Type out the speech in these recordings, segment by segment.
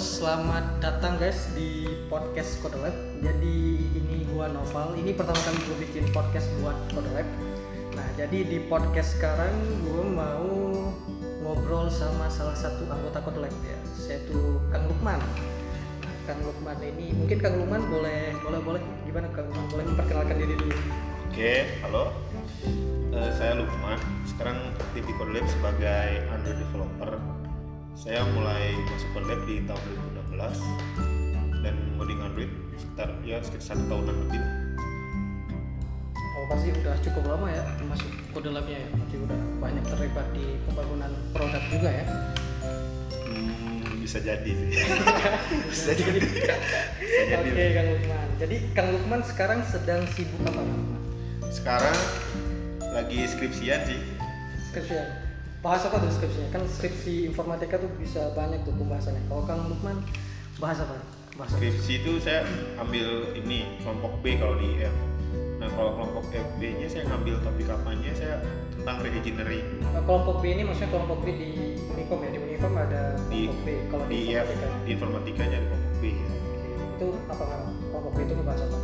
selamat datang guys di podcast Code Lab. Jadi ini gua Noval. Ini pertama kali gue bikin podcast buat Code Lab. Nah, jadi di podcast sekarang gue mau ngobrol sama salah satu anggota Code Lab ya, yaitu Kang Lukman. Kang Lukman ini mungkin Kang Lukman boleh boleh boleh gimana Kang Lukman boleh memperkenalkan diri dulu. Oke, halo. Eh, saya Lukman. Sekarang aktif di Code Lab sebagai Android developer. Saya mulai masuk Code Lab di tahun 2016 dan ngoding Android sekitar ya sekitar satu tahunan lebih. Oh pasti udah cukup lama ya masuk Code Labnya ya. Berarti udah banyak terlibat di pembangunan produk juga ya. Hmm, bisa jadi sih. bisa jadi. bisa jadi. Oke Kang Lukman. Jadi Kang Lukman sekarang sedang sibuk apa Kang Lukman? Sekarang lagi skripsian sih. Skripsian. Bahas apa tuh skripsinya? Kan skripsi informatika tuh bisa banyak tuh pembahasannya. Kalau Kang Lukman bahas apa? Bahas apa? Skripsi itu saya ambil ini kelompok B kalau di IF. Nah kalau kelompok FB nya saya ngambil topik apanya saya tentang reengineering Nah, kelompok B ini maksudnya kelompok B di Unicom ya. Di Unicom ada di kelompok B. Kalau di, di IF informatika. di informatikanya di kelompok B ya. Itu apa Kang? Kelompok B itu ngebahas apa?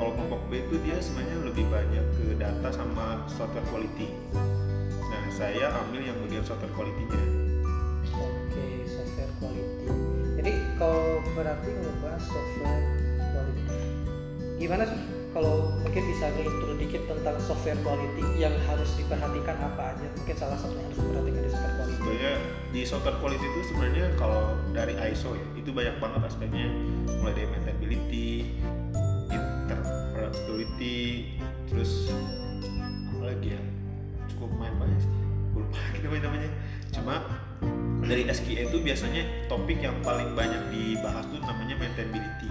Kalau kelompok B itu dia sebenarnya lebih banyak ke data sama software quality. Saya ambil yang bagian software quality-nya. Oke, software quality. Jadi kalau berarti ngebahas software quality. Gimana sih kalau mungkin bisa ngeintro dikit tentang software quality yang harus diperhatikan apa aja? Mungkin salah satu yang harus diperhatikan di software quality. Sebenarnya di software quality itu sebenarnya kalau dari ISO ya itu banyak banget aspeknya mulai dari maintainability, interoperability, terus apa lagi ya cukup main banyak sih lupa lagi namanya. Cuma dari SQE itu biasanya topik yang paling banyak dibahas tuh namanya maintainability.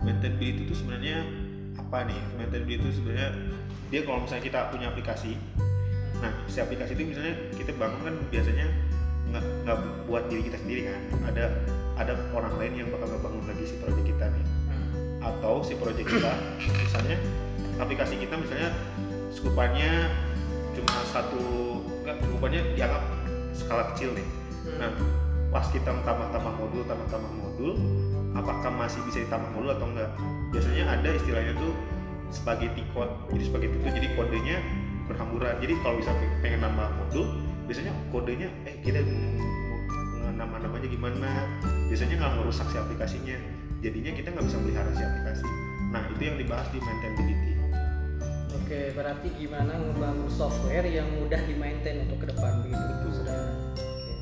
Maintainability itu sebenarnya apa nih? Maintainability itu sebenarnya dia kalau misalnya kita punya aplikasi nah si aplikasi itu misalnya kita bangun kan biasanya nggak nggak buat diri kita sendiri kan. Ada ada orang lain yang bakal ngebangun lagi si proyek kita nih. Atau si proyek kita misalnya aplikasi kita misalnya skupannya cuma satu skupannya dianggap skala kecil nih. Nah pas kita tambah-tambah modul tambah-tambah modul apakah masih bisa ditambah modul atau enggak? Biasanya ada istilahnya tuh spaghetti code. Jadi spaghetti itu jadi kodenya berhamburan. Jadi kalau bisa pengen nambah modul biasanya kodenya eh kita nama namanya gimana? Biasanya nggak merusak si aplikasinya. Jadinya kita nggak bisa melihara si aplikasi. Nah itu yang dibahas di maintainability Oke, berarti gimana membangun software yang mudah dimaintain untuk ke depan begitu? Betul. Sudah. Oke.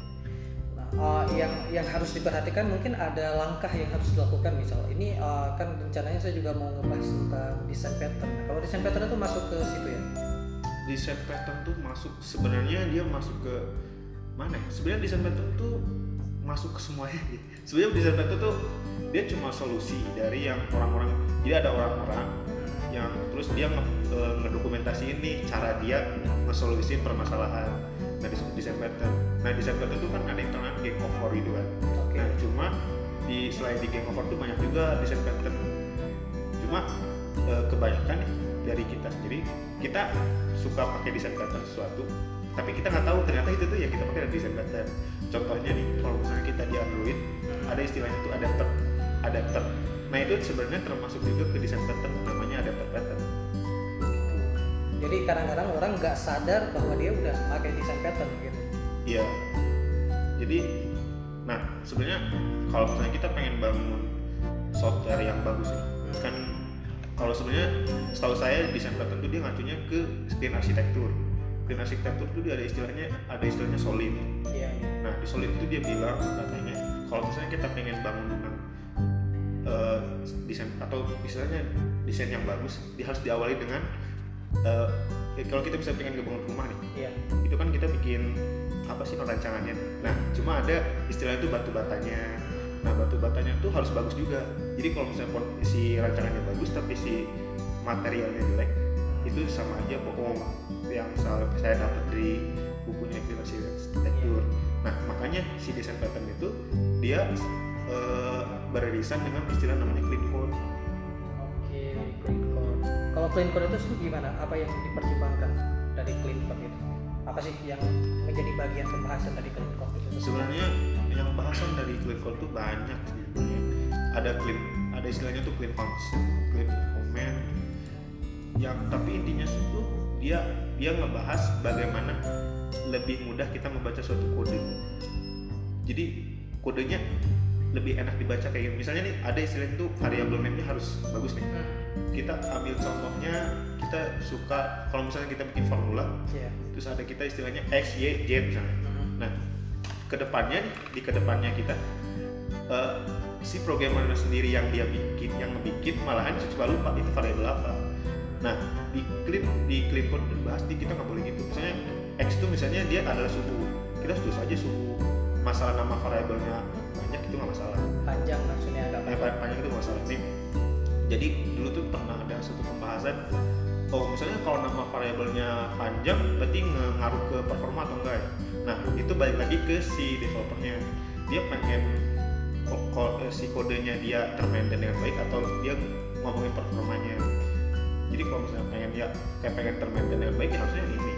Nah, uh, yang yang harus diperhatikan mungkin ada langkah yang harus dilakukan misal ini uh, kan rencananya saya juga mau ngebahas tentang desain pattern. Nah, Kalau desain pattern itu masuk ke situ ya? desain pattern tuh masuk sebenarnya dia masuk ke mana ya? sebenarnya desain pattern tuh masuk ke semuanya sebenarnya desain pattern tuh dia cuma solusi dari yang orang-orang jadi ada orang-orang yang terus dia nge, eh, ngedokumentasiin nih cara dia ngesolusiin permasalahan nah disebut desain pattern nah pattern tuh kan ada yang terkenal game over gitu kan Oke. Nah, cuma di selain di game over tuh banyak juga pattern. Cuma eh, kebanyakan nih dari kita sendiri kita suka pakai pattern sesuatu, tapi kita nggak tahu ternyata itu tuh yang kita pakai dari pattern. Contohnya nih, kalau misalnya kita di Android ada istilahnya tuh adapter, adapter. Nah itu sebenarnya termasuk juga ke desain Jadi kadang-kadang orang nggak sadar bahwa dia udah pakai desain pattern gitu. Iya. Jadi, nah sebenarnya kalau misalnya kita pengen bangun software yang bagus ya, kan kalau sebenarnya setahu saya desain pattern itu dia ngacunya ke screen arsitektur. Screen arsitektur itu dia ada istilahnya ada istilahnya solid. Iya. Nah di solid itu dia bilang katanya kalau misalnya kita pengen bangun eh, desain atau misalnya desain yang bagus, dia harus diawali dengan ya kalau kita bisa pengen ngebangun rumah nih, Iya. itu kan kita bikin apa sih rancangannya nah cuma ada istilah itu batu batanya. Nah batu batanya itu harus bagus juga. Jadi kalau misalnya si rancangannya bagus tapi si materialnya jelek itu sama aja bohong yang saya dapat dari bukunya Filosofsi Arsitektur. Nah makanya si desain pattern itu dia eh, beririsan dengan istilah namanya clean Kalau clean itu gimana? Apa yang dipertimbangkan dari clean code itu? Apa sih yang menjadi bagian pembahasan tadi clean code itu? sebenarnya yang bahasan dari clean code tuh banyak sebenarnya. ada clean ada istilahnya tuh clean function clean comment yang tapi intinya tuh dia dia ngebahas bagaimana lebih mudah kita membaca suatu kode jadi kodenya lebih enak dibaca kayak gini. misalnya nih ada istilah itu variable name-nya harus bagus nih Hmm. Kita ambil contohnya kita suka kalau misalnya kita bikin formula Iya. terus ada kita istilahnya x y z misalnya Hmm. nah ke depannya nih, di ke depannya kita eh, si programmer sendiri yang dia bikin yang ngebikin malahan suka lupa itu variabel apa nah di clean di clean code bahas di kita nggak boleh gitu misalnya x itu misalnya dia adalah suhu kita tulis aja suhu masalah nama variabelnya banyak itu nggak masalah Panjang maksudnya agak panjang. pan- panjang itu masalah nih. Jadi dulu tuh pernah ada satu pembahasan Oh misalnya kalau nama variabelnya panjang berarti ngaruh ke performa atau enggak ya? Nah itu balik lagi ke si developernya. Dia pengen eh, si kodenya dia termaintain dengan baik atau dia ngomongin performanya. Jadi kalau misalnya pengen ya kayak pengen termaintain dengan baik ya harusnya ini.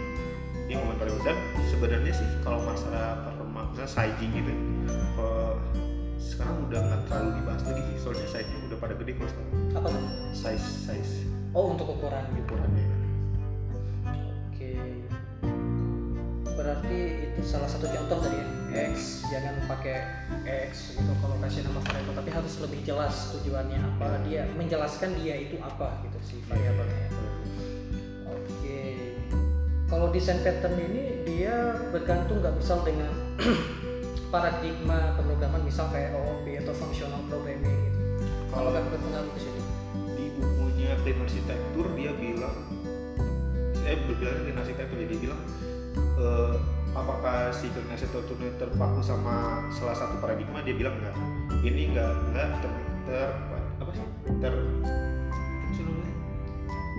Ini ngomongin variabel. Dan sebenarnya sih kalau masalah performa misalnya sizing gitu kalau sekarang udah nggak terlalu dibahas lagi sih soalnya size-nya udah pada gede kalau sekarang Apa tuh? size size Oh untuk ukuran gitu. ukurannya Oke. Berarti itu salah satu contoh tadi ya. X jangan pakai X gitu kalau kasih nama variabel tapi harus lebih jelas tujuannya apa dia menjelaskan dia itu apa gitu sih variabelnya. Oke. Kalau desain pattern ini dia bergantung nggak misal dengan paradigma pemrograman misal kayak OOP atau functional programming gitu. Kalau nggak berpengaruh ke situ. di bukunya Clean Architecture dia bilang saya berbilang Clean Architecture jadi dia bilang eh, apakah si Clean Architecture ini terpaku sama salah satu paradigma dia bilang enggak ini enggak enggak ter, ter apa sih ter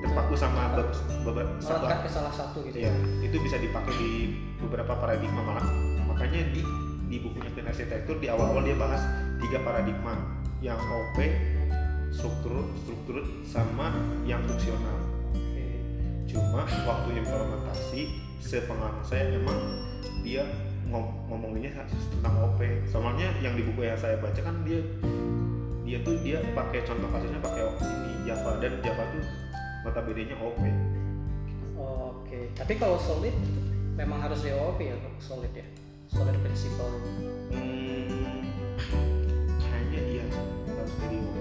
terpaku sama be- Melekat ke salah satu gitu Iya, itu bisa dipakai di beberapa paradigma malah. Makanya di di bukunya Clean Architecture di awal-awal dia bahas tiga paradigma, yang OP, struktur, struktur sama yang fungsional. Oke. Cuma waktu implementasi, sepengalaman saya memang dia ngom- ngomonginnya tentang OP. Soalnya yang di buku yang saya baca kan dia dia tuh dia pakai contoh kasusnya pakai ini Java dan Java tuh notabene-nya OP. Oke, tapi kalau solid memang harus di OOP ya, solid ya, solid principle. Hmm, kayaknya iya harus dari UB.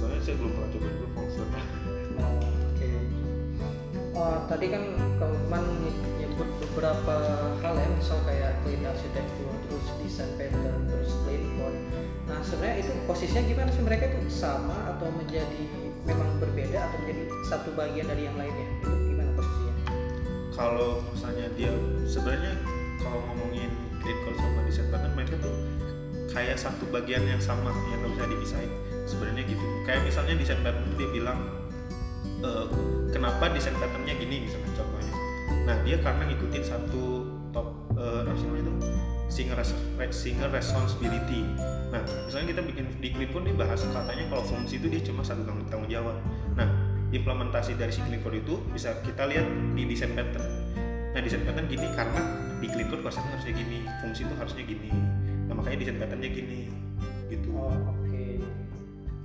Soalnya saya belum pernah coba juga fungsional. Oh, Oke. Oh, tadi kan Kauman nyebut beberapa hal ya, misal kayak clean architecture, terus design pattern, terus clean code. Nah, sebenarnya itu posisinya gimana sih mereka itu sama atau menjadi memang berbeda atau menjadi satu bagian dari yang lainnya? Itu gimana posisinya? Kalau misalnya dia sebenarnya kalau ngomongin code sama pattern mereka tuh kayak satu bagian yang sama yang nggak bisa dipisahin. Sebenarnya gitu. Kayak misalnya design pattern dia bilang eh, kenapa design patternnya gini misalnya contohnya. Nah dia karena ngikutin satu top eh, apa itu single, res- single responsibility. Nah misalnya kita bikin di clean code dia bahas katanya kalau fungsi itu dia cuma satu tanggung, jawab. Nah implementasi dari si clean itu bisa kita lihat di design pattern. Nah design pattern gini karena di clean code konsepnya harusnya gini, fungsi itu harusnya gini. Nah makanya design patternnya gini, gitu. Oh, oke.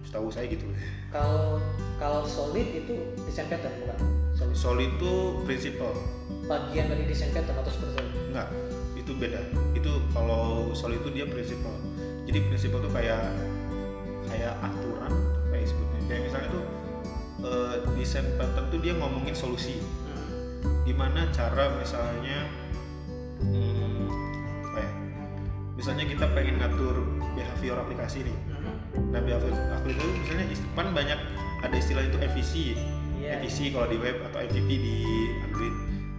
Setahu saya gitu. Kalau kalau solid itu design pattern bukan? Solid. Solid itu prinsipal, Bagian dari design pattern atau seperti itu? enggak itu beda. Itu kalau solid itu dia prinsipal. Jadi prinsipal tuh kayak kayak aturan, kayak sebutnya. Kayak misalnya tuh eh, design pattern tuh dia ngomongin solusi. gimana cara misalnya misalnya kita pengen ngatur behavior aplikasi nih nah behavior aplikasi itu misalnya kan banyak ada istilah itu MVC Iya. MVC kalau di web atau MVP di Android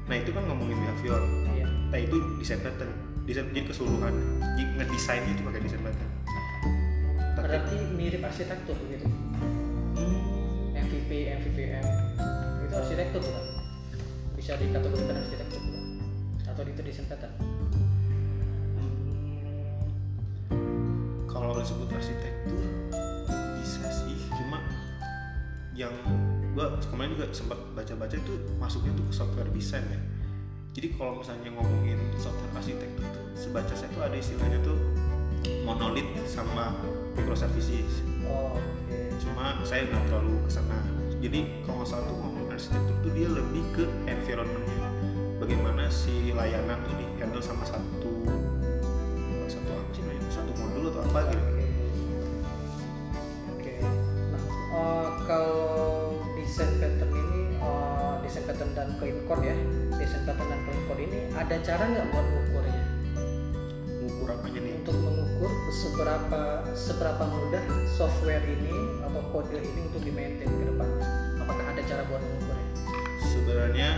nah itu kan ngomongin behavior Iya. nah itu desain pattern desain jadi keseluruhan Jadi ngedesain itu pakai desain pattern Berarti mirip arsitektur gitu. hmm, MVP, MVVM itu arsitektur bukan? Bisa dikategorikan arsitektur bukan? Atau itu desain pattern? Kalau disebut arsitektur. Bisa sih. Cuma yang gua kemarin juga sempat baca-baca itu masuknya tuh ke software design ya. Jadi kalau misalnya ngomongin software arsitektur tuh sebaca saya tuh ada istilahnya tuh monolit sama microservices. Oh, oke. Cuma saya nggak terlalu ke sana jadi kalau nggak salah tuh ngomong arsitektur tuh dia lebih ke environmentnya. Bagaimana si layanan tuh di handle sama satu satu apa sih namanya? Satu modul atau apa gitu clean code ya, pattern dan clean code ini ada cara nggak buat mengukurnya? ngukur apanya nih Untuk mengukur seberapa seberapa mudah software ini atau kode ini untuk di maintain ke depannya. Apakah ada cara buat mengukurnya? sebenarnya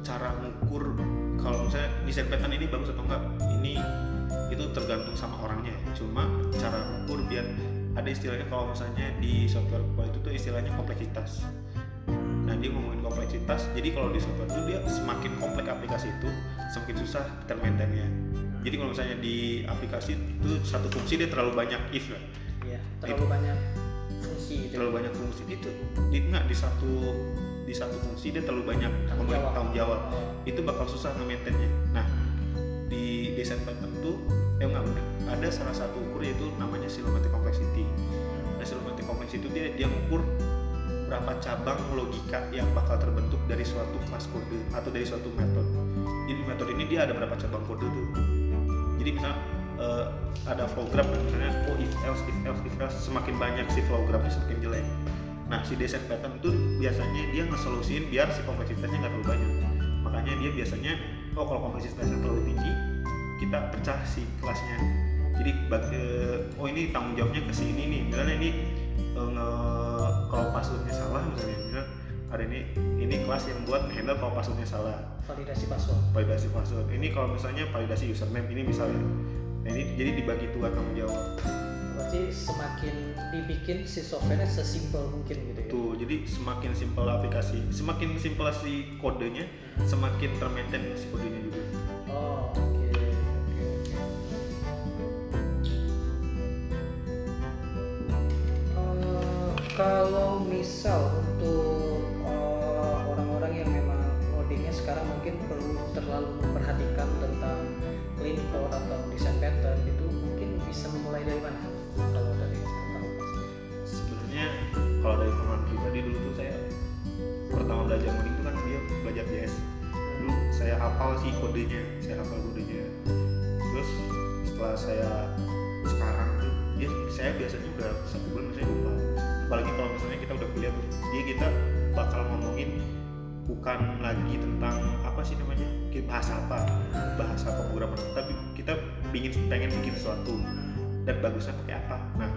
cara ngukur kalau misalnya desain pattern ini bagus atau enggak ini itu tergantung sama orangnya ya. cuma cara ngukur biar ada istilahnya kalau misalnya di software itu tuh istilahnya kompleksitas dia ngomongin kompleksitas jadi kalau di software itu dia semakin kompleks aplikasi itu semakin susah termaintainnya jadi kalau misalnya di aplikasi itu satu fungsi dia terlalu banyak if Iya, terlalu banyak fungsi gitu. terlalu banyak fungsi itu di enggak di satu di satu fungsi dia terlalu banyak Tanggung jawab. tanggung jawab Oh, itu bakal susah nge-maintainnya. Nah, di desain pattern tuh eh enggak bener. Ada salah satu ukur yaitu namanya Silomatic Complexity. Nah, Silomatic Complexity itu dia dia mengukur berapa cabang logika yang bakal terbentuk dari suatu kelas kode atau dari suatu metode. Jadi metode ini dia ada berapa cabang kode tuh. Jadi misal eh, ada flow graph misalnya oh if else if else if else semakin banyak si flow graphnya semakin jelek. Nah si desain pattern itu biasanya dia ngesolusiin biar si kompleksitasnya nggak terlalu banyak. Makanya dia biasanya oh kalau kompleksitasnya terlalu tinggi kita pecah si kelasnya. Jadi eh, oh ini tanggung jawabnya ke sini nih. Misalnya ini nge kalau passwordnya salah misalnya, ada ini ini kelas yang buat handle kalau passwordnya salah. Validasi password. validasi password. Ini kalau misalnya validasi username ini misalnya. Nah ini jadi dibagi dua tanggung jawab. Berarti semakin dibikin si softwarenya sesimpel mungkin gitu ya. tuh jadi semakin simpel aplikasi semakin simpel si kodenya semakin termaintain si kodenya juga. Oh, kalau misal untuk eh, orang-orang yang memang codingnya sekarang mungkin perlu terlalu memperhatikan tentang clean code atau design pattern itu mungkin bisa memulai dari mana? Kalau dari sebenarnya kalau dari pengalaman pribadi dulu tuh saya pertama belajar coding itu kan dia belajar JS dulu saya hafal sih kodenya saya hafal kodenya. Terus setelah saya sekarang tuh dia saya biasanya udah satu bulan saya lupa apalagi kalau misalnya kita udah kuliah dia kita bakal ngomongin bukan lagi tentang apa sih namanya bahasa apa bahasa pemrograman tapi kita ingin pengen bikin sesuatu dan bagusnya pakai apa. Nah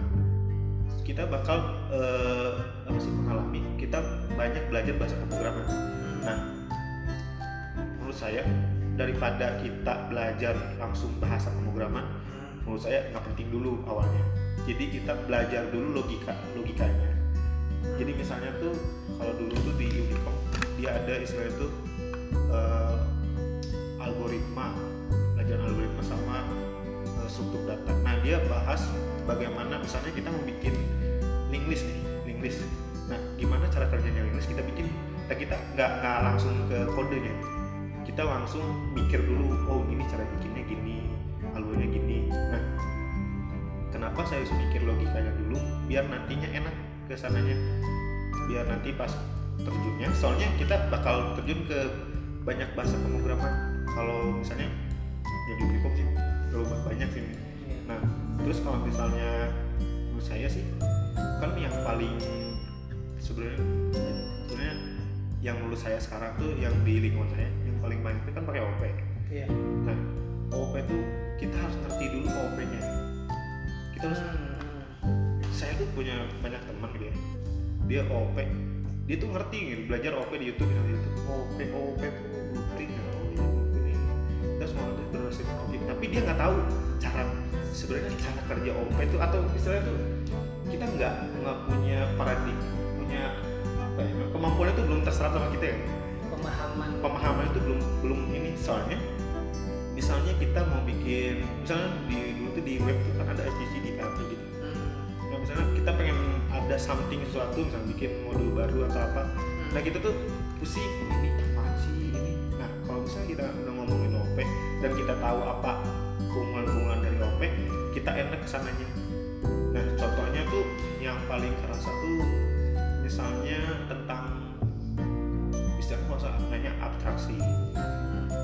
kita bakal eh, apa sih mengalami kita banyak belajar bahasa pemrograman. Nah menurut saya daripada kita belajar langsung bahasa pemrograman menurut saya nggak penting dulu awalnya jadi kita belajar dulu logika logikanya. Jadi misalnya tuh kalau dulu tuh di Unicom dia ada istilah itu eh, algoritma pelajaran algoritma sama eh, struktur data. Nah dia bahas bagaimana misalnya kita mau bikin link list nih link list nah gimana cara kerjanya link list kita bikin nah, kita nggak nggak langsung ke kodenya. Kita langsung mikir dulu oh ini cara bikinnya gini alurnya gini. Nah kenapa saya harus mikir logikanya dulu? Biar nantinya enak ke sananya biar nanti pas terjunnya soalnya kita bakal terjun ke banyak bahasa pemrograman. Kalau misalnya ya di Unicom sih terlalu banyak sih. Iya. nah terus kalau misalnya menurut saya sih kan yang paling sebenarnya sebenarnya yang menurut saya sekarang tuh yang di lingkungan saya yang paling banyak itu kan pakai OP Iya. nah OP tuh kita harus ngerti dulu OP-nya kita harus Hmm. saya tuh punya banyak teman gitu ya. Dia OP dia tuh ngerti gitu belajar OP di YouTube misalnya itu OP OP tuh blueprint ya oh iya blueprint ini kita semua itu berdasarkan OP tapi dia nggak tahu cara sebenarnya cara kerja OP itu atau istilahnya tuh kita nggak nggak punya paradigma punya apa ya kemampuannya tuh belum terserap sama kita ya. Pemahaman. pemahaman itu belum belum ini soalnya misalnya kita mau bikin misalnya di tuh di web tuh kan ada HTTP di PHP gitu. Hmm. nah misalnya kita pengen ada something sesuatu misalnya bikin modul baru atau apa nah kita tuh pusing ini apa sih ini? Nah kalau misalnya kita udah ngomongin OP dan kita tahu apa keunggulan-keunggulan dari OP kita enak ke sananya nah contohnya tuh yang paling kerasa tuh misalnya tentang istilahnya masa nanya abstraksi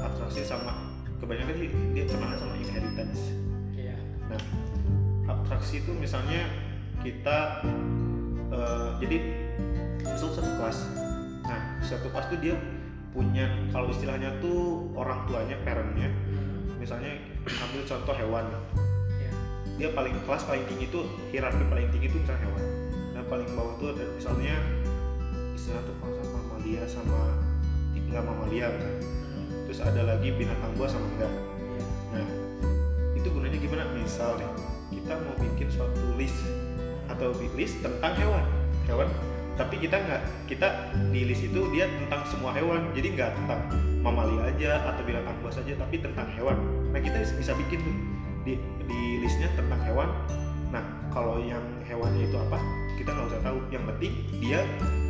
abstraksi sama kebanyakan sih dia kenal sama inheritance. Nah, abstraksi itu misalnya kita eh, jadi misal satu kelas. Nah, satu kelas tuh dia punya kalau istilahnya tuh orang tuanya, parentnya. Misalnya ambil contoh hewan. Iya. Dia paling kelas paling tinggi itu hierarki paling tinggi itu misalnya hewan. Dan paling bawah tuh ada misalnya istilah tuh sama mamalia sama enggak mamalia misalnya. Terus ada lagi binatang buas sama enggak. Iya. Nah, gunanya gimana? Misal nih, kita mau bikin suatu list atau list tentang hewan, hewan. Tapi kita nggak, kita di list itu dia tentang semua hewan. Jadi nggak tentang mamalia aja atau binatang buas aja, tapi tentang hewan. Nah kita bisa bikin tuh di, di listnya tentang hewan. Nah kalau yang hewannya itu apa, kita nggak usah tahu. Yang penting dia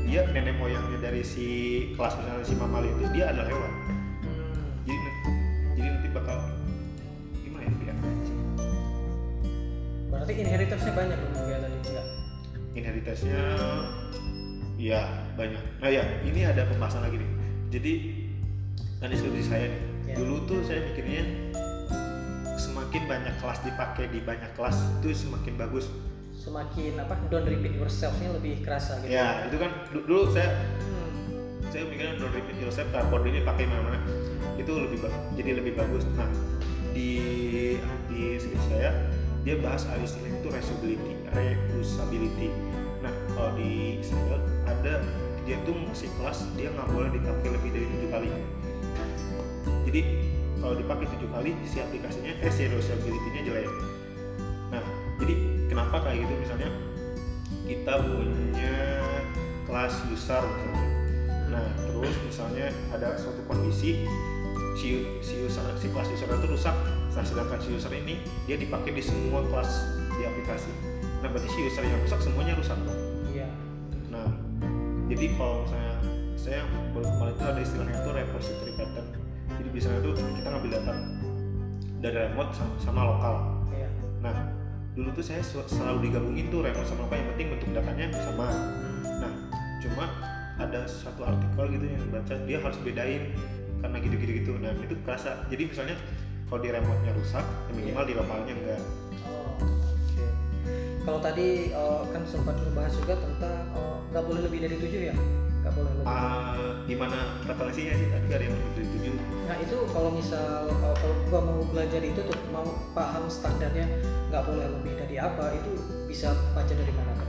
dia nenek moyangnya dari si kelas misalnya si mamalia itu dia adalah hewan. Inheritance-nya banyak dong kayak tadi enggak? inheritance-nya ya banyak nah ya ini ada pembahasan lagi nih jadi kan deskripsi saya nih Ya. dulu tuh saya mikirnya semakin banyak kelas dipakai di banyak kelas itu semakin bagus Semakin apa? Don't repeat yourself-nya lebih kerasa gitu. ya itu kan du- dulu saya Hmm. saya mikirnya don't repeat yourself cardboard ini pakai mana-mana itu lebih jadi lebih bagus nah di di skrip saya dia bahas ada istilah itu reusability reusability. Nah kalau di Israel ada dia tuh si kelas dia nggak boleh dipakai lebih dari tujuh kali. Jadi kalau dipakai tujuh kali si aplikasinya eh si reusability-nya jelek. Nah jadi kenapa kayak gitu? Misalnya kita punya kelas misalnya. Nah, terus misalnya ada suatu kondisi si si user si kelas user itu rusak, nah sedangkan si user ini dia dipakai di semua kelas di aplikasi. Nah, berarti si user yang rusak semuanya rusak dong. Iya. Nah, jadi kalau misalnya saya kemarin itu ada istilahnya itu repository pattern. Jadi biasanya tuh kita ngambil data dari remote sama, sama lokal. Iya. Nah, dulu tuh saya sel- selalu digabungin tuh remote sama lokal yang penting bentuk datanya sama. Hmm. Nah, cuma ada satu artikel gitu yang baca dia harus bedain karena gitu-gitu gitu. Nah, itu kerasa. Jadi misalnya kalau di remote-nya rusak, ya minimal di lokalnya enggak. Oh, oke. Kalau tadi eh, kan sempat membahas juga tentang eh, nggak boleh lebih dari tujuh ya? Nggak boleh lebih. Ah, gimana preferensinya sih tadi ada yang lebih dari tujuh. Nah itu kalau misal eh, kalau gua mau belajar itu tuh mau paham standarnya nggak boleh lebih dari apa itu bisa baca dari mana kan?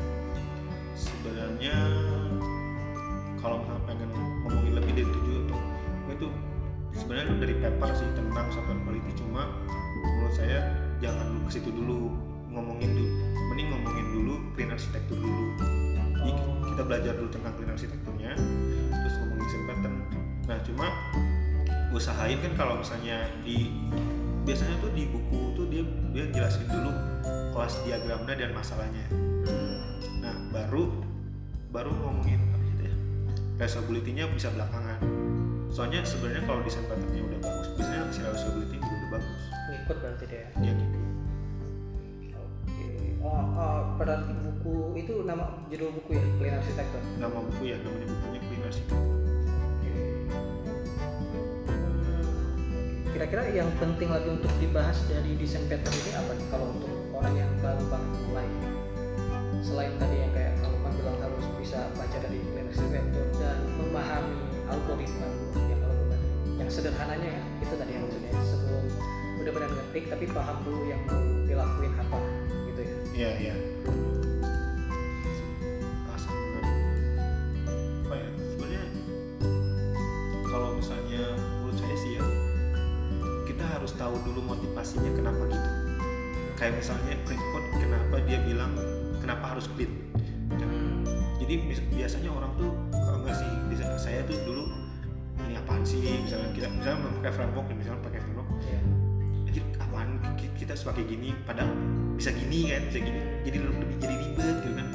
Sebenarnya kalau pengen ngomongin lebih dari tujuh sebenarnya dari paper sih tentang software quality cuma menurut saya jangan dulu ke situ dulu ngomongin dulu mending ngomongin dulu clean arsitektur dulu. Jadi kita belajar dulu tentang clean arsitekturnya terus ngomongin design pattern. Nah cuma usahain kan kalau misalnya di biasanya tuh di buku tuh dia dia jelasin dulu kelas diagramnya dan masalahnya. Nah baru baru ngomongin apa gitu ya. Bisa belakangan soalnya sebenarnya kalau desain patternnya udah bagus biasanya si reusability juga udah bagus Ngikut berarti dia. ya gitu Oke. Oh, oh, berarti buku itu nama judul buku ya Clean Architecture. nama buku ya namanya bukunya clean arsitektur Kira-kira yang penting lagi untuk dibahas dari desain pattern ini apa nih kalau untuk orang yang baru banget mulai? Selain tadi yang kayak kamu kan bilang harus bisa baca dari Clean Architecture dan memahami algoritma sederhananya ya itu tadi yang maksudnya sebelum benar-benar ngetik tapi paham dulu yang mau dilakuin apa gitu ya. iya iya Asal benar. apa ya sebenarnya kalau misalnya menurut saya sih ya kita harus tahu dulu motivasinya kenapa gitu kayak misalnya code kenapa dia bilang kenapa harus clean jadi bis- biasanya orang tuh kalau nggak sih saya tuh dulu apaan sih? Misalnya kita misalnya pakai framework misalnya pakai framework. Iya. anjir apaan? Ki- kita sebagai gini padahal bisa gini kan bisa gini jadi lebih jadi ribet gitu kan.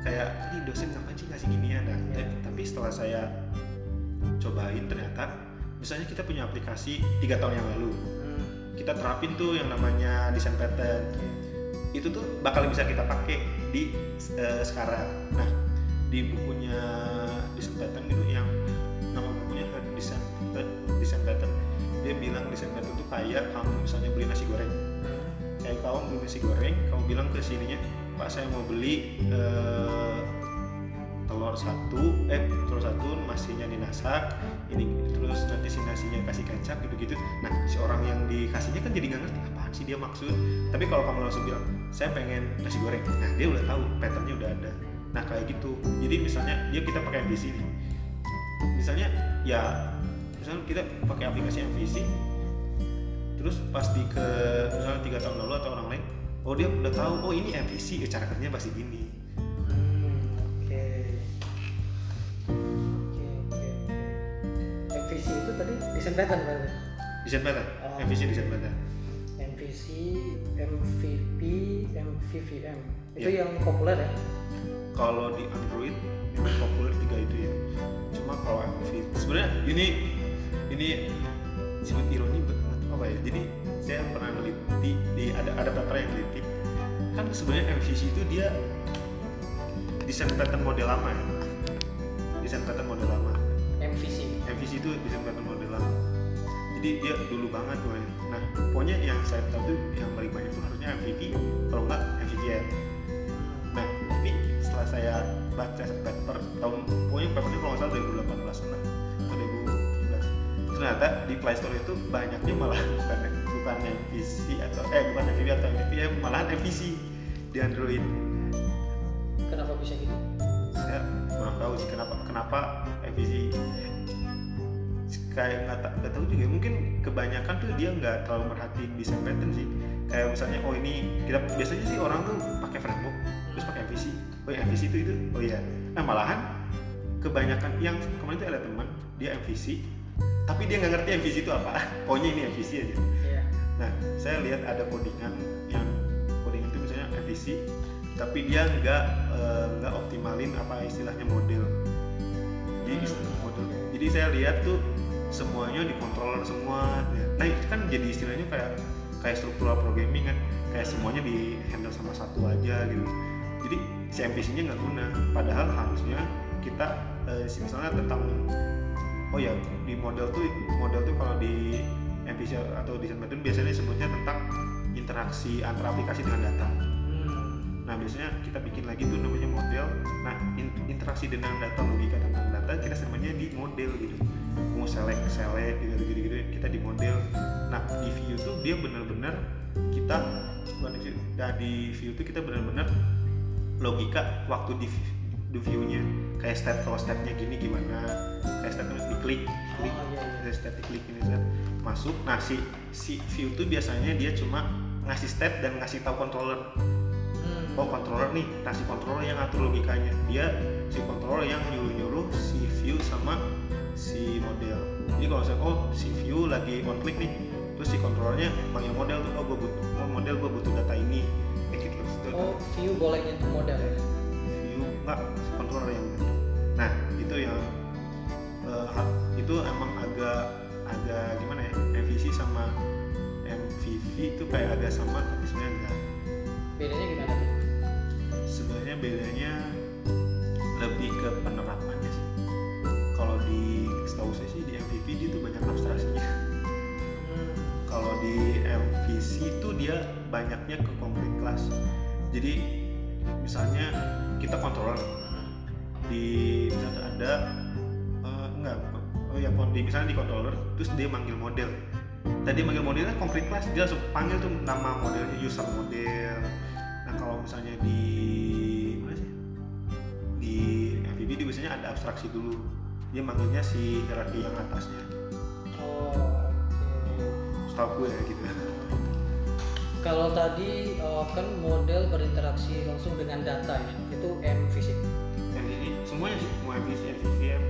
Kayak ini dosen ngapain sih ngasih ginian nah, Iya. ta- tapi setelah saya cobain ternyata misalnya kita punya aplikasi tiga tahun yang lalu Hmm. kita terapin tuh yang namanya desain pattern. Itu tuh bakal bisa kita pakai di eh, sekarang. Nah di bukunya desain pattern itu bilang desain pattern itu kayak kamu misalnya beli nasi goreng. Kayak kamu beli nasi goreng kamu bilang ke sininya pak saya mau beli eh, telur satu eh telur satu nasinya dinasak ini terus nanti si nasinya kasih kecap gitu gitu nah si orang yang dikasihnya kan jadi nggak ngerti apaan sih dia maksud? Tapi kalau kamu langsung bilang saya pengen nasi goreng. Nah dia udah tahu patternnya udah ada. Nah kayak gitu. Jadi misalnya dia kita pakai MVC nih misalnya ya misalnya kita pakai aplikasi MVC terus pas di ke misalnya tiga tahun lalu atau orang lain oh dia udah tahu oh ini MVC cara kerjanya pasti gini Hmm, Oke. Oke, oke, oke. MVC itu tadi desain pattern berarti. desain pattern Oh. MVC desain pattern MVC, MVP, MVVM. Itu Iya. yang populer ya. kalau di Android yang populer tiga itu ya cuma kalau MV sebenarnya ini ini sebut ironi banget apa ya? Jadi saya pernah neliti di ada ada paper yang neliti kan sebenarnya MVC itu dia desain pattern model lama ya? Desain pattern model lama. MVC. MVC itu desain pattern model lama. Jadi dia dulu banget tuh nah pokoknya yang saya tahu tuh yang paling banyak itu harusnya MVP kalau enggak MVVM Nah, tapi setelah saya baca paper tahun pokoknya papernya kalau nggak salah 2018 lah atau 2017 ternyata di Play Store itu banyaknya malah bukan bukan MVC atau eh bukan MVV atau MVVM malahan MVC di Android. Kenapa bisa gitu? saya kurang tahu sih kenapa kenapa MVC kayak nggak nggak tahu juga. Mungkin kebanyakan tuh dia nggak terlalu merhatiin desain pattern sih. Kayak misalnya oh ini kita biasanya sih orang tuh pakai framework terus pakai MVC oh ya MVC itu itu? Oh iya. Nah malahan kebanyakan yang kemarin tuh ada teman dia MVC tapi dia nggak ngerti MVC itu apa pokoknya ini MVC aja Iya. Nah, saya lihat ada codingan yang coding itu misalnya MVC, tapi dia nggak eh, nggak optimalin apa istilahnya model. Jadi Hmm. istilah model. Jadi saya lihat tuh semuanya dikontroller semua. Ya. Nah itu kan jadi istilahnya kayak kayak struktural programming kan, kayak semuanya di handle sama satu aja gitu. Jadi si MVC-nya nggak guna. Padahal harusnya kita si misalnya tentang oh ya di model tuh model tuh kalau di MVC atau desain pattern biasanya disebutnya tentang interaksi antara aplikasi dengan data. Hmm. Nah biasanya kita bikin lagi tuh namanya model. Nah in- interaksi dengan data logika tentang data kita namanya di model gitu. Mau select select gitu gitu gitu kita di model. Nah di view tuh dia benar-benar kita bukan di view, nah, di view tuh kita benar-benar logika waktu di di view-nya kayak step kalau stepnya gini gimana? Kayak stepnya diklik klik Oh, iya, iya. step diklik ini set masuk nah si si view tuh biasanya dia cuma ngasih step dan ngasih tahu controller. Hmm. oh controller nih nah si controller yang ngatur logikanya. Dia si controller yang nyuruh nyuruh si view sama si model. Jadi kalau saya oh si view lagi on click nih terus si controllernya panggil model tuh oh gue butuh oh, model gue butuh data ini. Gitu Terus Oh, view boleh nyentuh model ya? Enggak controller yang nah itu yang eh, ha- itu emang agak agak gimana ya MVC sama MVV itu kayak agak sama tapi sebenarnya enggak. Bedanya gimana? Sebenarnya bedanya lebih ke penerapannya sih. Kalau di setahu saya sih di MVV dia tuh banyak abstraksinya Hmm. kalau di MVC itu dia banyaknya ke complete class jadi misalnya kita controller di misalnya ada eh, enggak oh ya di misalnya di controller terus dia manggil model. Tadi manggil modelnya complete class dia langsung panggil tuh nama modelnya user model. Nah kalau misalnya di mana sih? Di MVB dia biasanya ada abstraksi dulu. Dia manggilnya si hierarki yang atasnya. Oh, oke. setahu gue ya gitu. Kalau tadi eh, kan model berinteraksi langsung dengan data ya, itu MVC. MVB semuanya sih mau MVC MVVM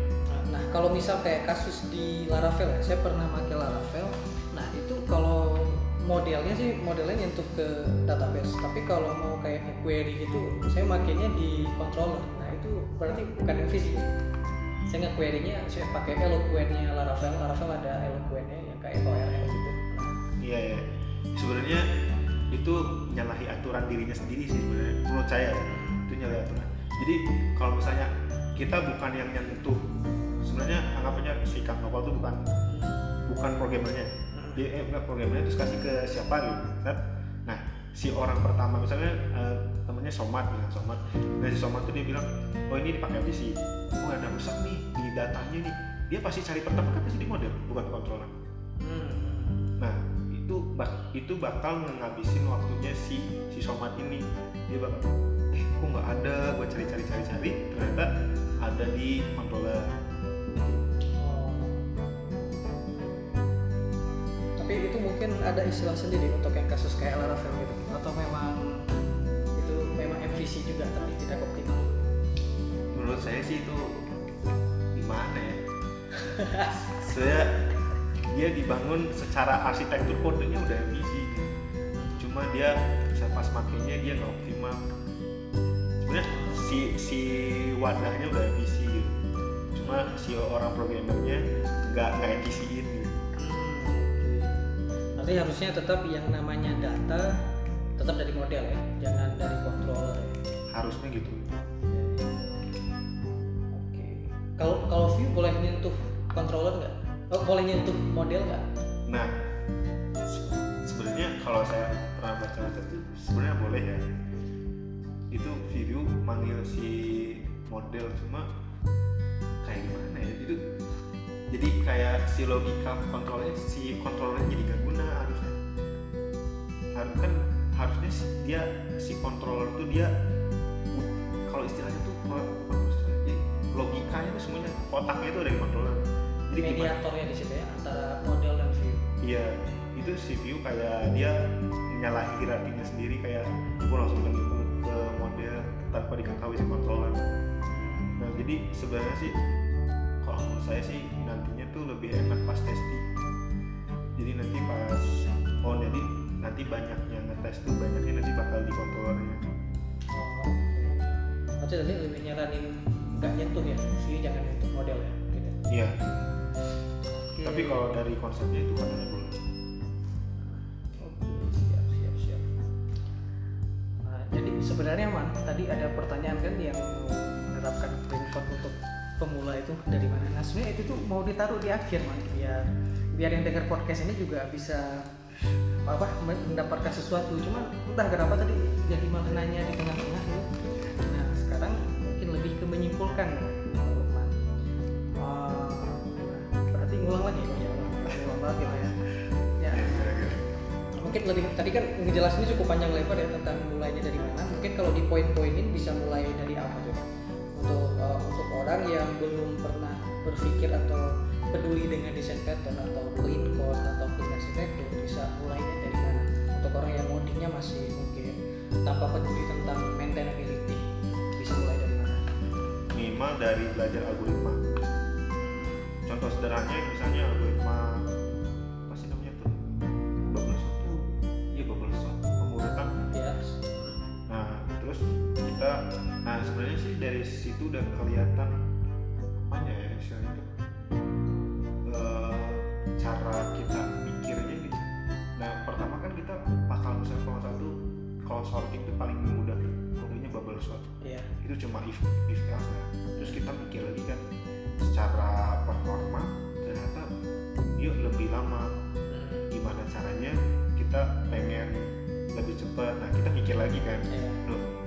Nah, kalau misal kayak kasus di Laravel ya, saya pernah pakai Laravel. Nah, itu kalau modelnya sih modelnya nyentuh ke database. Tapi kalau mau kayak query gitu, saya makainya di controller. Nah, itu berarti bukan MVC ya. Saya nge query-nya saya pakai eloquent-nya Laravel. Laravel ada eloquent-nya yang kayak ORL gitu. Iya ya sebenarnya itu nyalahi aturan dirinya sendiri sih sebenarnya menurut saya itu aturan jadi kalau misalnya kita bukan yang nyentuh sebenarnya anggapannya si Kang Novel tuh bukan bukan programmernya. Dia eh, enggak programmernya terus kasih ke siapa gitu kan? Nah si orang pertama misalnya eh, temennya Somat bilang Somat nah si Somat tuh dia bilang oh ini dipakai PC oh ada rusak nih di datanya nih. Dia pasti cari pertama kan pasti di model bukan di controller. Hmm. nah itu bak itu bakal ngabisin waktunya si si Somat ini. Dia bakal eh kok nggak ada gue cari cari cari cari. Ternyata ada di controller Oh. Tapi itu mungkin ada istilah sendiri untuk yang kasus kayak Laravel gitu. Atau memang itu memang MVC juga tapi tidak optimal. menurut saya sih itu gimana ya? Saya dia dibangun secara arsitektur kodenya udah MVC cuma dia saya pas makainya dia nggak optimal sebenarnya si si wadahnya udah MVC gitu cuma si orang programmernya nggak nggak MVC-in gitu Berarti harusnya tetap yang namanya data tetap dari model ya, jangan dari controller. ya. harusnya gitu Oke. Kalau kalau view boleh nyentuh controller nggak? Oh, boleh nyentuh model nggak? nah se- sebenarnya kalau saya pernah baca baca itu sebenarnya boleh ya itu video manggil si model cuma kayak gimana ya? Itu jadi kayak si logika kontrolnya si kontrolnya jadi gak guna harusnya. Harus kan harusnya si- dia si controller tuh dia kalau istilahnya tuh logikanya tuh semuanya otaknya itu ada di controller jadi Mediatornya di situ ya antara model dan view. Iya, itu si view kayak dia menyalahi hierarkinya sendiri kayak gue langsung ke model tanpa diketahui si controller. Nah jadi sebenarnya sih kalau menurut saya sih nantinya tuh lebih enak pas testing. Jadi nanti pas oh jadi nanti banyaknya ngetes tuh banyaknya nanti bakal di controllernya. Oh. Berarti tadi lebih nyaranin nggak nyentuh ya, view jangan nyentuh model ya. Gitu. Iya. Oke. Tapi kalau dari konsepnya itu katanya boleh. Sebenarnya man, tadi ada pertanyaan kan yang menerapkan print untuk pemula itu dari mana? Nah, sebenarnya itu tuh mau ditaruh di akhir man, biar biar yang dengar podcast ini juga bisa apa mendapatkan sesuatu. Cuma entah kenapa tadi jadi maknanya di tengah-tengah gitu. Nah, sekarang mungkin lebih ke menyimpulkan mungkin lebih tadi kan ngejelasinnya cukup panjang lebar ya tentang mulainya dari mana. Mungkin kalau di poin-poinin bisa mulai dari apa tuh? Untuk uh, untuk orang yang belum pernah berpikir atau peduli dengan desain pattern atau clean code atau clean arsitektur bisa mulainya dari mana? Untuk orang yang codingnya masih mungkin tanpa peduli tentang maintainability bisa mulai dari mana? Minimal dari belajar algoritma. Contoh sederhananya misalnya algoritma sebenarnya sih dari situ udah kelihatan apanya ya istilahnya itu Eh, cara kita mikirnya gitu nah pertama kan kita bakal misalnya kalau satu kalau sorting itu paling mudah tuh kodenya bubble sort. Ya itu cuma if if else ya. Terus kita mikir lagi kan secara performa ternyata yuk lebih lama. Gimana caranya kita pengen lebih cepat. Nah kita mikir lagi kan Loh,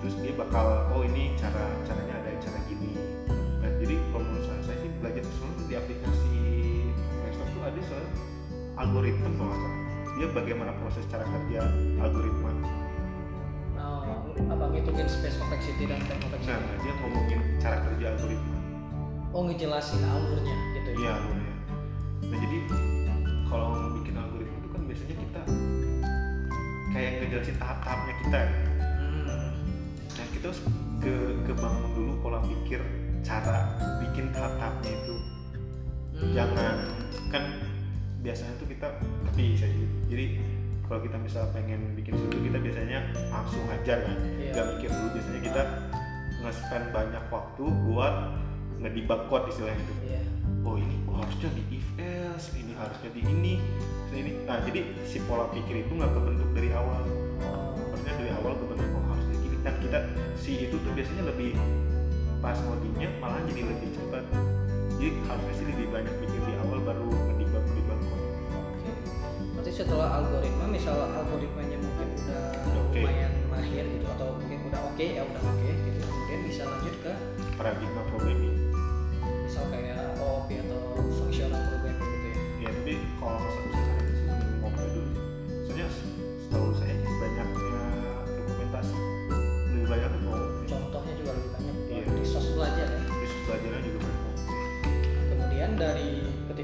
terus dia bakal oh ini cara caranya ada cara gini. Nah jadi kalau menurut saya, saya sih belajar semua di aplikasi Microsoft tuh ada soal algoritma kalau nggak salah. Dia bagaimana proses cara kerja algoritma. Nah, apa ngitungin space complexity dan time complexity? Nah dia ngomongin cara kerja algoritma. Oh ngejelasin alurnya gitu ya? Iya alurnya. Nah jadi kalau bikin algoritma itu kan biasanya kita kayak ngejelasin tahap-tahapnya kita. Kita harus ke kebangun dulu pola pikir cara bikin tahap-tahapnya itu. Hmm. Jangan kan biasanya tuh kita tapi saya jadi, kalau kita misal pengen bikin sesuatu kita biasanya langsung ajar kan nggak mikir dulu biasanya kita nge-spend banyak waktu buat ngedebug code istilahnya itu Iya. oh ini oh, harusnya di if else ini harusnya di ini ini nah jadi si pola pikir itu nggak kebentuk dari awal maksudnya dari awal kebentuk kan kita si itu tuh biasanya lebih pas ngodingnya malah jadi lebih cepat jadi harusnya sih lebih banyak pikir di awal baru ngedibang kok Oke. Berarti setelah algoritma, misal algoritmanya mungkin udah Oke. lumayan mahir gitu atau mungkin udah oke ya udah oke gitu, kemudian bisa lanjut ke paradigma programming misal kayak OOP atau functional programming gitu ya. ya tapi kalau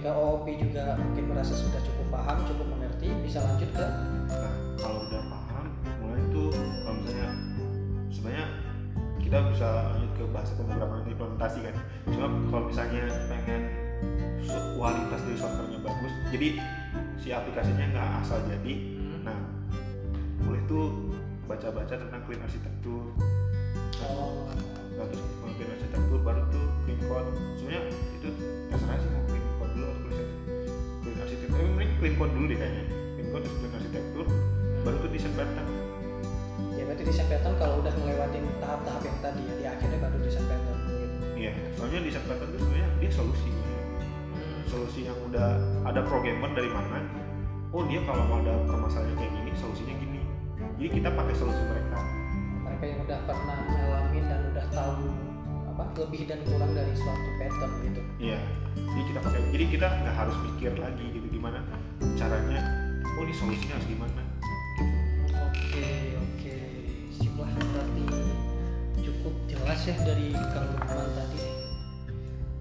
ketika OOP juga mungkin merasa sudah cukup paham, cukup mengerti, bisa lanjut ke Nah, kalau udah paham, mulai tuh kalau misalnya sebenarnya kita bisa lanjut ke bahasa pemrograman implementasi kan. Cuma kalau misalnya pengen kualitas dari softwarenya bagus, jadi si aplikasinya nggak asal jadi. Nah, mulai tuh baca-baca tentang clean arsitektur. oh, Nah, terus clean arsitektur baru tuh clean code. Sebenarnya itu terserah sih mau clean clean code dulu deh kayaknya. Clean code terus clean arsitektur, baru tuh desain pattern. ya berarti desain pattern kalau udah ngelewatin tahap-tahap yang tadi ya di akhirnya baru desain pattern gitu. Iya, soalnya desain pattern itu sebenarnya dia solusi. Solusi yang udah ada programmer dari mana? Oh dia kalau mau ada permasalahan kayak gini, solusinya gini. Jadi kita pakai solusi mereka. mereka yang udah pernah ngalamin dan udah tahu apa lebih dan kurang dari suatu pattern gitu Iya. Jadi kita pakai. Jadi kita nggak harus mikir lagi gitu gimana caranya. Oh ini solusinya harus gimana? oke oke sip lah berarti cukup jelas ya dari Kang Lukman tadi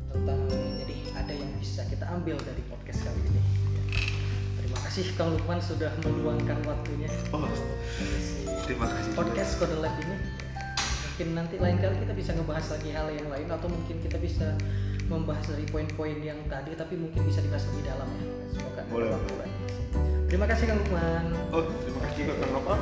tentang jadi ada yang bisa kita ambil dari podcast kali ini terima kasih Kang Lukman sudah meluangkan waktunya Oh, terima kasih. podcast Kode Lab ini mungkin nanti lain kali kita bisa ngebahas lagi hal yang lain atau mungkin kita bisa membahas dari poin-poin yang tadi tapi mungkin bisa dibahas lebih dalam ya semoga Boleh. terima kasih Kang Lukman Oh, terima kasih Kang Nopal.